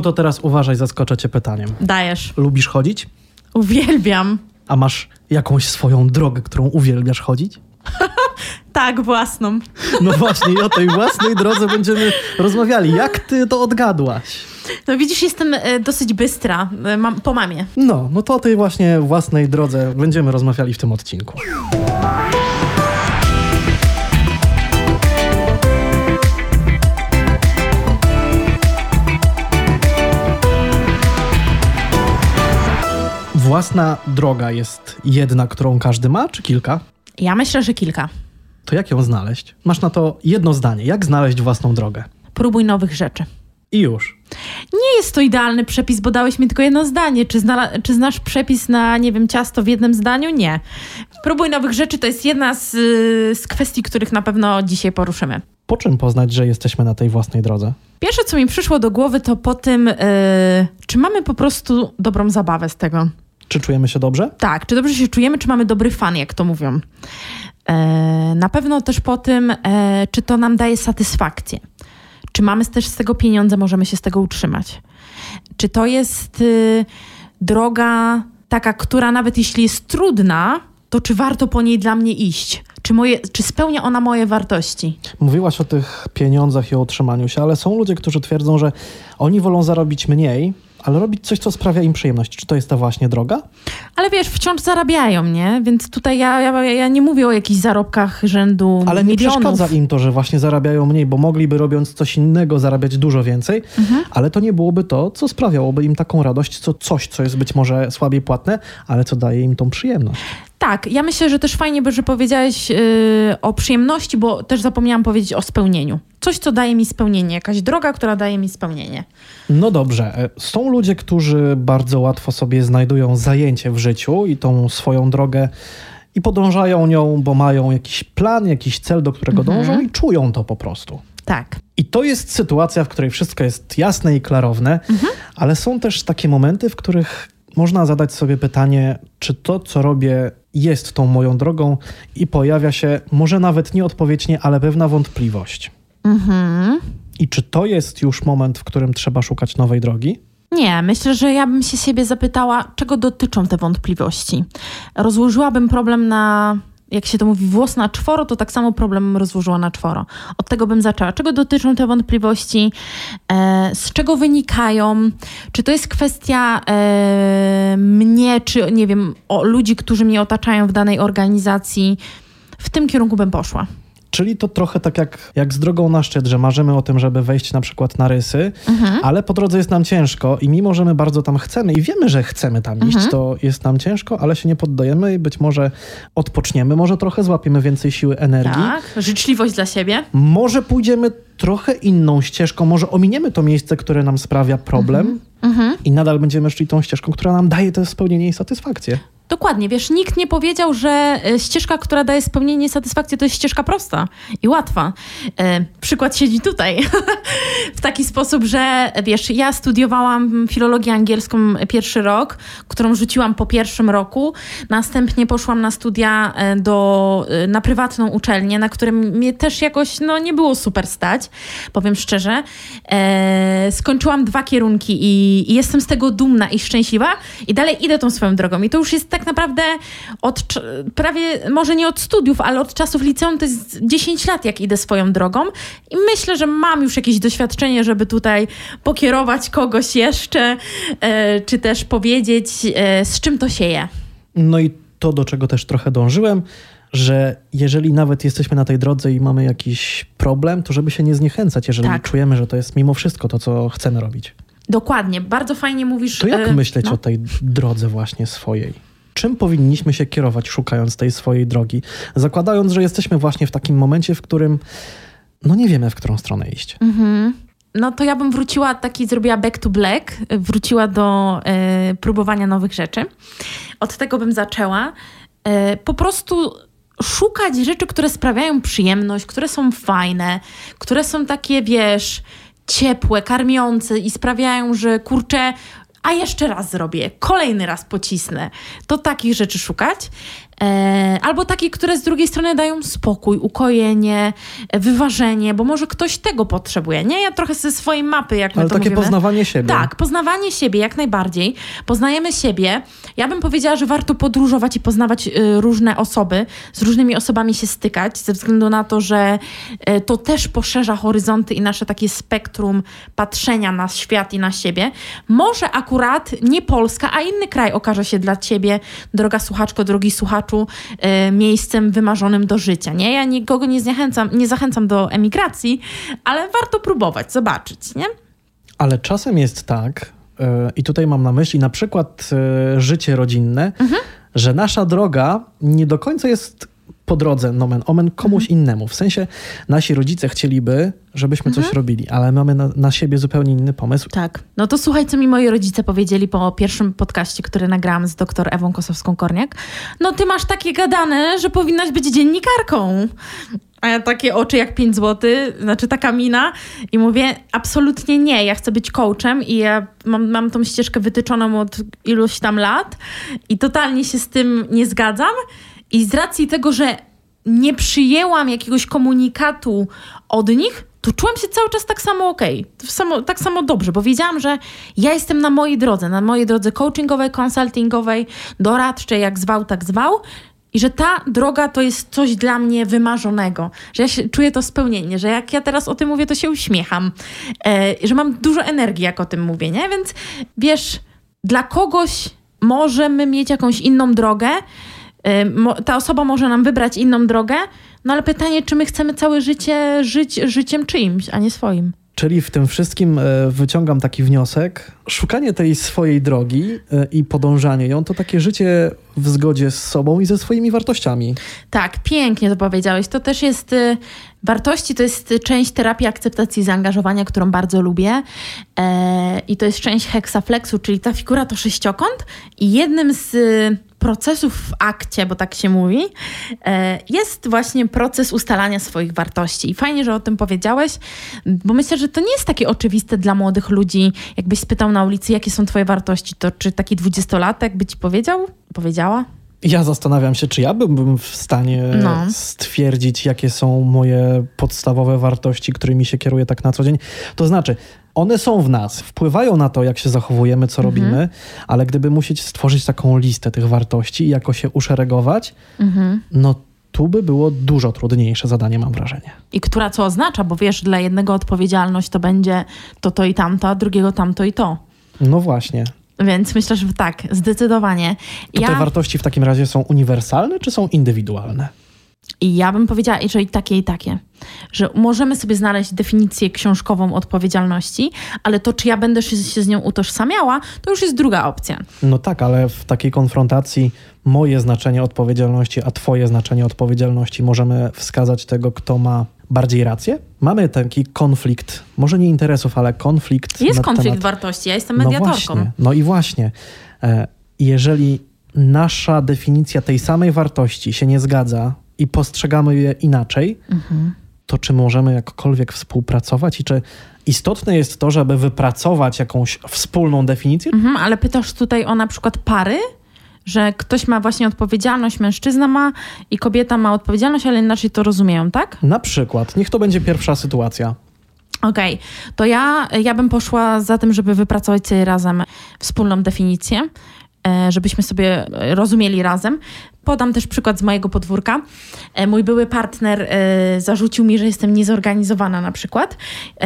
No to teraz uważaj, zaskoczę cię pytaniem. Dajesz. Lubisz chodzić? Uwielbiam. A masz jakąś swoją drogę, którą uwielbiasz chodzić? Tak, własną. No właśnie, i o tej własnej drodze będziemy rozmawiali. Jak ty to odgadłaś? No widzisz, jestem e, dosyć bystra e, mam, po mamie. No, no to o tej właśnie własnej drodze będziemy rozmawiali w tym odcinku. Własna droga jest jedna, którą każdy ma, czy kilka? Ja myślę, że kilka. To jak ją znaleźć? Masz na to jedno zdanie. Jak znaleźć własną drogę? Próbuj nowych rzeczy. I już. Nie jest to idealny przepis, bo dałeś mi tylko jedno zdanie. Czy, czy znasz przepis na, nie wiem, ciasto w jednym zdaniu? Nie. Próbuj nowych rzeczy to jest jedna z, z kwestii, których na pewno dzisiaj poruszymy. Po czym poznać, że jesteśmy na tej własnej drodze? Pierwsze, co mi przyszło do głowy, to po tym, yy, czy mamy po prostu dobrą zabawę z tego. Czy czujemy się dobrze? Tak, czy dobrze się czujemy, czy mamy dobry fan, jak to mówią. E, na pewno też po tym, e, czy to nam daje satysfakcję. Czy mamy też z tego pieniądze, możemy się z tego utrzymać. Czy to jest y, droga taka, która nawet jeśli jest trudna, to czy warto po niej dla mnie iść? Czy, moje, czy spełnia ona moje wartości? Mówiłaś o tych pieniądzach i o utrzymaniu się, ale są ludzie, którzy twierdzą, że oni wolą zarobić mniej, ale robić coś, co sprawia im przyjemność. Czy to jest ta właśnie droga? Ale wiesz, wciąż zarabiają, nie? Więc tutaj ja, ja, ja nie mówię o jakichś zarobkach rzędu Ale nie milionów. przeszkadza im to, że właśnie zarabiają mniej, bo mogliby robiąc coś innego zarabiać dużo więcej, Mhm. ale to nie byłoby to, co sprawiałoby im taką radość, co coś, co jest być może słabiej płatne, ale co daje im tą przyjemność. Tak, ja myślę, że też fajnie, by, że powiedziałeś yy, o przyjemności, bo też zapomniałam powiedzieć o spełnieniu. Coś, co daje mi spełnienie, jakaś droga, która daje mi spełnienie. No dobrze, e, są ludzie, którzy bardzo łatwo sobie znajdują zajęcie w życiu i tą swoją drogę i podążają nią, bo mają jakiś plan, jakiś cel, do którego Mhm. dążą i czują to po prostu. Tak. I to jest sytuacja, w której wszystko jest jasne i klarowne, ale są też takie momenty, w których można zadać sobie pytanie, czy to, co robię, jest tą moją drogą i pojawia się może nawet nie odpowiedź nie, ale pewna wątpliwość. Mhm. I czy to jest już moment, w którym trzeba szukać nowej drogi? Nie, myślę, że ja bym się siebie zapytała, czego dotyczą te wątpliwości. Rozłożyłabym problem na, jak się to mówi, włos na czworo, to tak samo problem rozłożyła na czworo. Od tego bym zaczęła. Czego dotyczą te wątpliwości? E, z czego wynikają? Czy to jest kwestia e, mnie, czy nie wiem, o ludzi, którzy mnie otaczają w danej organizacji? W tym kierunku bym poszła. Czyli to trochę tak jak, jak z drogą na szczyt, że marzymy o tym, żeby wejść na przykład na rysy, ale po drodze jest nam ciężko i mimo, że my bardzo tam chcemy i wiemy, że chcemy tam iść, to jest nam ciężko, ale się nie poddajemy i być może odpoczniemy, może trochę złapiemy więcej siły, energii. Tak? Życzliwość dla siebie. Może pójdziemy trochę inną ścieżką, może ominiemy to miejsce, które nam sprawia problem i nadal będziemy szli tą ścieżką, która nam daje to spełnienie i satysfakcję. Dokładnie, wiesz, nikt nie powiedział, że e, ścieżka, która daje spełnienie i satysfakcję, to jest ścieżka prosta i łatwa. E, przykład siedzi tutaj. w taki sposób, że wiesz, ja studiowałam filologię angielską pierwszy rok, którą rzuciłam po pierwszym roku. Następnie poszłam na studia e, do, e, na prywatną uczelnię, na którym mnie też jakoś no, nie było super stać, powiem szczerze. E, skończyłam dwa kierunki i, i jestem z tego dumna i szczęśliwa i dalej idę tą swoją drogą. I to już jest tak naprawdę od prawie, może nie od studiów, ale od czasów liceum to jest 10 lat, jak idę swoją drogą i myślę, że mam już jakieś doświadczenie, żeby tutaj pokierować kogoś jeszcze, e, czy też powiedzieć, e, z czym to się je. No i to, do czego też trochę dążyłem, że jeżeli nawet jesteśmy na tej drodze i mamy jakiś problem, to żeby się nie zniechęcać, jeżeli Tak. czujemy, że to jest mimo wszystko to, co chcemy robić. Dokładnie, bardzo fajnie mówisz. To jak e, myśleć no. o tej drodze właśnie swojej? Czym powinniśmy się kierować, szukając tej swojej drogi? Zakładając, że jesteśmy właśnie w takim momencie, w którym no nie wiemy, w którą stronę iść. Mhm. No to ja bym wróciła, taki zrobiła back to black, wróciła do e, próbowania nowych rzeczy. Od tego bym zaczęła. E, po prostu szukać rzeczy, które sprawiają przyjemność, które są fajne, które są takie, wiesz, ciepłe, karmiące i sprawiają, że kurczę, a jeszcze raz zrobię, kolejny raz pocisnę. To takich rzeczy szukać. E, albo takie, które z drugiej strony dają spokój, ukojenie, e, wyważenie, bo może ktoś tego potrzebuje, nie? Ja trochę ze swojej mapy, jak Ale my to takie mówimy. poznawanie siebie. Tak, poznawanie siebie jak najbardziej. Poznajemy siebie. Ja bym powiedziała, że warto podróżować i poznawać y, różne osoby, z różnymi osobami się stykać, ze względu na to, że y, to też poszerza horyzonty i nasze takie spektrum patrzenia na świat i na siebie. Może akurat nie Polska, a inny kraj okaże się dla ciebie, droga słuchaczko, drogi słuchaczu, y, miejscem wymarzonym do życia. Nie? Ja nikogo nie zachęcam, nie zachęcam do emigracji, ale warto próbować, zobaczyć, nie? Ale czasem jest tak, e, i tutaj mam na myśli na przykład e, życie rodzinne, Mhm. że nasza droga nie do końca jest po drodze, nomen omen, komuś Mhm. innemu. W sensie nasi rodzice chcieliby, żebyśmy Mhm. coś robili, ale mamy na, na siebie zupełnie inny pomysł. Tak. No to słuchaj, co mi moi rodzice powiedzieli po pierwszym podcaście, który nagrałam z doktor Ewą Kosowską-Korniak. No ty masz takie gadane, że powinnaś być dziennikarką. A ja takie oczy jak 5 zł, znaczy taka mina i mówię, absolutnie nie, ja chcę być coachem i ja mam, mam tą ścieżkę wytyczoną od iluś tam lat i totalnie się z tym nie zgadzam i z racji tego, że nie przyjęłam jakiegoś komunikatu od nich, to czułam się cały czas tak samo okej, samo, tak samo dobrze, bo wiedziałam, że ja jestem na mojej drodze, na mojej drodze coachingowej, konsultingowej, doradczej, jak zwał, tak zwał. I że ta droga to jest coś dla mnie wymarzonego, że ja się, czuję to spełnienie, że jak ja teraz o tym mówię, to się uśmiecham, e, że mam dużo energii, jak o tym mówię, nie? Więc wiesz, dla kogoś możemy mieć jakąś inną drogę, ta osoba może nam wybrać inną drogę, no ale pytanie, czy my chcemy całe życie żyć życiem czyimś, a nie swoim. Czyli w tym wszystkim e, wyciągam taki wniosek. Szukanie tej swojej drogi e, i podążanie ją to takie życie w zgodzie z sobą i ze swoimi wartościami. Tak, pięknie to powiedziałeś. To też jest y, wartości, to jest część terapii akceptacji i zaangażowania, którą bardzo lubię. E, I to jest część hexaflexu, czyli ta figura to sześciokąt. I jednym z procesów w akcie, bo tak się mówi, e, jest właśnie proces ustalania swoich wartości. I fajnie, że o tym powiedziałeś, bo myślę, że to nie jest takie oczywiste dla młodych ludzi. Jakbyś spytał na ulicy, jakie są twoje wartości, to czy taki dwudziestolatek by ci powiedział? Powiedziała? Ja zastanawiam się, czy ja bym w stanie No. stwierdzić, jakie są moje podstawowe wartości, którymi się kieruję tak na co dzień. To znaczy, one są w nas, wpływają na to, jak się zachowujemy, co robimy, ale gdyby musieć stworzyć taką listę tych wartości i jako się uszeregować, no tu by było dużo trudniejsze zadanie, mam wrażenie. I która co oznacza, bo wiesz, dla jednego odpowiedzialność to będzie to, to i tamto, a drugiego tamto i to. No właśnie. Więc myślę, że tak, zdecydowanie. To te wartości w takim razie są uniwersalne, czy są indywidualne? I ja bym powiedziała, i że i takie, i takie. Że możemy sobie znaleźć definicję książkową odpowiedzialności, ale to, czy ja będę się, się z nią utożsamiała, to już jest druga opcja. No tak, ale w takiej konfrontacji moje znaczenie odpowiedzialności, a twoje znaczenie odpowiedzialności możemy wskazać tego, kto ma bardziej rację? Mamy taki konflikt, może nie interesów, ale konflikt. Jest konflikt temat... wartości, ja jestem No mediatorką. właśnie, no i właśnie. E, Jeżeli nasza definicja tej samej wartości się nie zgadza i postrzegamy je inaczej, Mhm. to czy możemy jakkolwiek współpracować i czy istotne jest to, żeby wypracować jakąś wspólną definicję? Mhm, ale pytasz tutaj o na przykład pary? Że ktoś ma właśnie odpowiedzialność, mężczyzna ma i kobieta ma odpowiedzialność, ale inaczej to rozumieją, tak? Na przykład, niech to będzie pierwsza sytuacja. Okej, to ja, ja bym poszła za tym, żeby wypracować sobie razem wspólną definicję, e, żebyśmy sobie e, rozumieli razem. Podam też przykład z mojego podwórka. E, Mój były partner zarzucił mi, że jestem niezorganizowana na przykład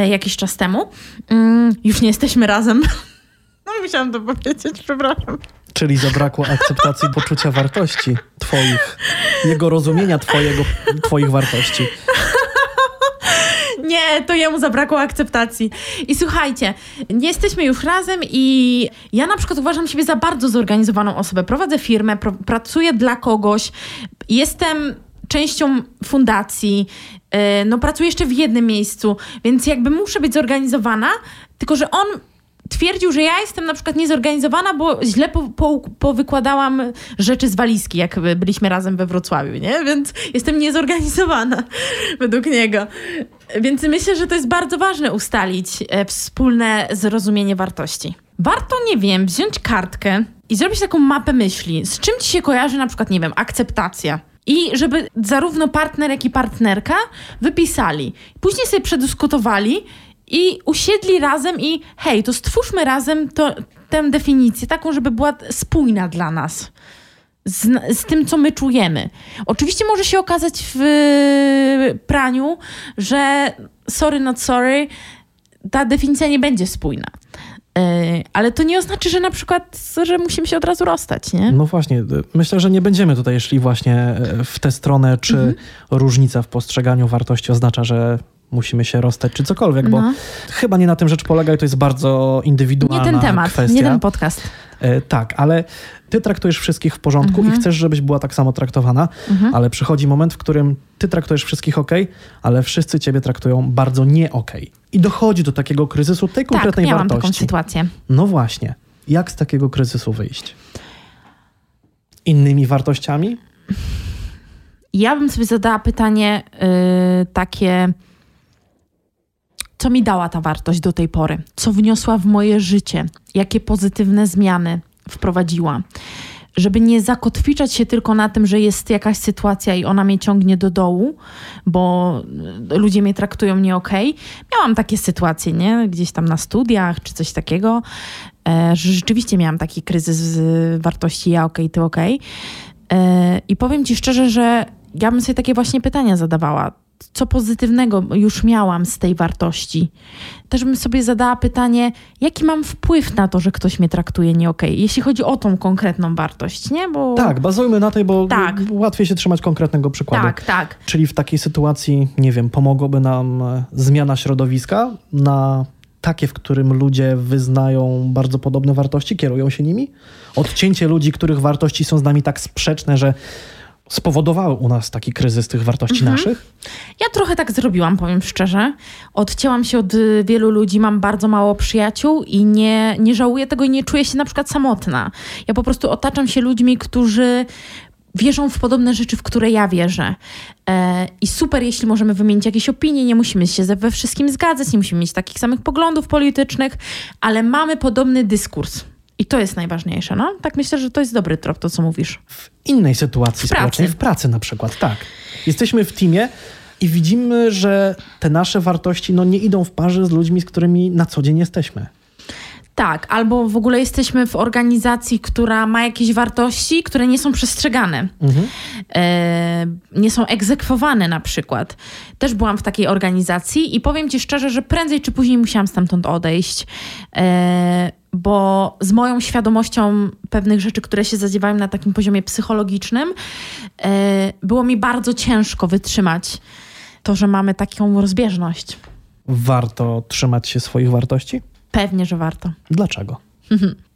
jakiś czas temu. Mm, Już nie jesteśmy razem. No musiałam to powiedzieć, przepraszam. Czyli zabrakło akceptacji poczucia wartości twoich, jego rozumienia twojego, twoich wartości. Nie, to jemu zabrakło akceptacji. I słuchajcie, nie jesteśmy już razem i ja na przykład uważam siebie za bardzo zorganizowaną osobę. Prowadzę firmę, pro, pracuję dla kogoś, jestem częścią fundacji, yy, no pracuję jeszcze w jednym miejscu, więc jakby muszę być zorganizowana, tylko że on twierdził, że ja jestem na przykład niezorganizowana, bo źle po, po, powykładałam rzeczy z walizki, jak byliśmy razem we Wrocławiu, nie? Więc jestem niezorganizowana według niego. Więc myślę, że to jest bardzo ważne ustalić e, wspólne zrozumienie wartości. Warto, nie wiem, wziąć kartkę i zrobić taką mapę myśli. Z czym ci się kojarzy na przykład, nie wiem, akceptacja? I żeby zarówno partner, jak i partnerka wypisali. Później sobie przedyskutowali i usiedli razem i hej, to stwórzmy razem to, tę definicję taką, żeby była spójna dla nas. Z, z, tym, co my czujemy. Oczywiście może się okazać w praniu, że sorry, not sorry, ta definicja nie będzie spójna. E, ale to nie oznacza, że na przykład, że musimy się od razu rozstać, nie? No właśnie, myślę, że nie będziemy tutaj szli właśnie e, w tę stronę, czy mhm. różnica w postrzeganiu wartości oznacza, że musimy się rozstać, czy cokolwiek, bo no. chyba nie na tym rzecz polega i to jest bardzo indywidualna Nie ten temat, kwestia. nie ten podcast. E, tak, ale ty traktujesz wszystkich w porządku mhm. i chcesz, żebyś była tak samo traktowana, mhm. ale przychodzi moment, w którym ty traktujesz wszystkich ok, ale wszyscy ciebie traktują bardzo nie ok. I dochodzi do takiego kryzysu tej konkretnej tak, miałam wartości. taką sytuację. No właśnie. Jak z takiego kryzysu wyjść? Innymi wartościami? Ja bym sobie zadała pytanie yy, takie co mi dała ta wartość do tej pory, co wniosła w moje życie, jakie pozytywne zmiany wprowadziła. Żeby nie zakotwiczać się tylko na tym, że jest jakaś sytuacja i ona mnie ciągnie do dołu, bo ludzie mnie traktują nie okej. Okay. Miałam takie sytuacje, nie? Gdzieś tam na studiach czy coś takiego, e, że rzeczywiście miałam taki kryzys wartości ja okej, okay, ty okej. Okay. E, I powiem ci szczerze, że ja bym sobie takie właśnie pytania zadawała co pozytywnego już miałam z tej wartości. Też bym sobie zadała pytanie, jaki mam wpływ na to, że ktoś mnie traktuje nie okej, okay, jeśli chodzi o tą konkretną wartość, nie? Bo... Tak, bazujmy na tej, bo tak. łatwiej się trzymać konkretnego przykładu. Tak, tak. Czyli w takiej sytuacji, nie wiem, pomogłoby nam e, zmiana środowiska na takie, w którym ludzie wyznają bardzo podobne wartości, kierują się nimi? Odcięcie ludzi, których wartości są z nami tak sprzeczne, że spowodowały u nas taki kryzys tych wartości mhm. naszych? Ja trochę tak zrobiłam, powiem szczerze. Odcięłam się od wielu ludzi, mam bardzo mało przyjaciół i nie, nie żałuję tego i nie czuję się na przykład samotna. Ja po prostu otaczam się ludźmi, którzy wierzą w podobne rzeczy, w które ja wierzę. E, I super, jeśli możemy wymienić jakieś opinie, nie musimy się we wszystkim zgadzać, nie musimy mieć takich samych poglądów politycznych, ale mamy podobny dyskurs. I to jest najważniejsze, no? Tak myślę, że to jest dobry trop, to co mówisz. W innej sytuacji w społecznej, w pracy na przykład, tak. Jesteśmy w teamie i widzimy, że te nasze wartości no, nie idą w parze z ludźmi, z którymi na co dzień jesteśmy. Tak, albo w ogóle jesteśmy w organizacji, która ma jakieś wartości, które nie są przestrzegane, mhm. e, nie są egzekwowane na przykład. Też byłam w takiej organizacji i powiem Ci szczerze, że prędzej czy później musiałam stamtąd odejść. E, bo z moją świadomością pewnych rzeczy, które się zadziewają na takim poziomie psychologicznym, e, było mi bardzo ciężko wytrzymać to, że mamy taką rozbieżność. Warto trzymać się swoich wartości? Pewnie, że warto. Dlaczego?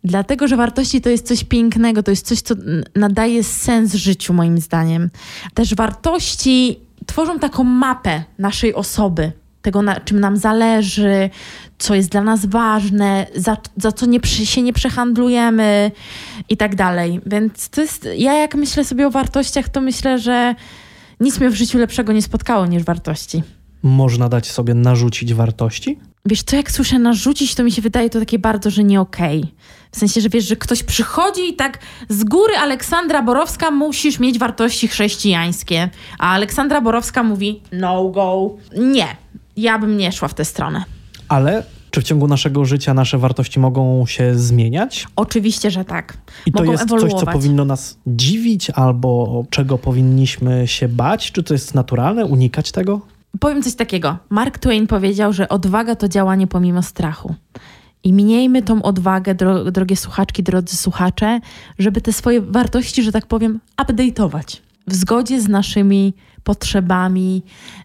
Dlatego, że wartości to jest coś pięknego, to jest coś, co nadaje sens życiu, moim zdaniem. Też wartości tworzą taką mapę naszej osoby, tego, na czym nam zależy, co jest dla nas ważne, za, za co nie, się nie przehandlujemy i tak dalej. Więc to jest, ja jak myślę sobie o wartościach, to myślę, że nic mnie w życiu lepszego nie spotkało niż wartości. Można dać sobie narzucić wartości? Wiesz, to jak słyszę narzucić, to mi się wydaje to takie bardzo, że nie okej. Okay. W sensie, że wiesz, że ktoś przychodzi i tak z góry Aleksandra Borowska musisz mieć wartości chrześcijańskie, a Aleksandra Borowska mówi no go. Nie, ja bym nie szła w tę stronę. Ale czy w ciągu naszego życia nasze wartości mogą się zmieniać? Oczywiście, że tak. I mogą to jest ewoluować. coś, co powinno nas dziwić, albo czego powinniśmy się bać? Czy to jest naturalne, unikać tego? Powiem coś takiego. Mark Twain powiedział, że odwaga to działanie pomimo strachu. I miejmy tą odwagę, dro drogie słuchaczki, drodzy słuchacze, żeby te swoje wartości, że tak powiem, update'ować w zgodzie z naszymi potrzebami,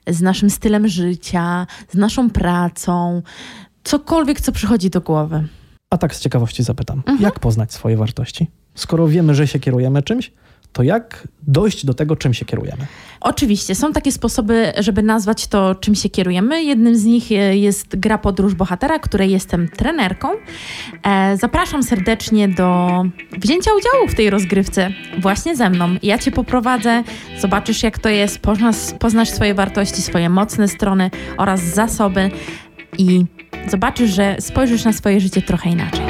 z naszym stylem życia, z naszą pracą, cokolwiek, co przychodzi do głowy. A tak z ciekawości zapytam, mhm. jak poznać swoje wartości? Skoro wiemy, że się kierujemy czymś, to jak dojść do tego, czym się kierujemy? Oczywiście, są takie sposoby, żeby nazwać to, czym się kierujemy. Jednym z nich e, jest gra Podróż Bohatera, której jestem trenerką. E, zapraszam serdecznie do wzięcia udziału w tej rozgrywce właśnie ze mną. Ja Cię poprowadzę, zobaczysz jak to jest, poznasz, poznasz swoje wartości, swoje mocne strony oraz zasoby i zobaczysz, że spojrzysz na swoje życie trochę inaczej.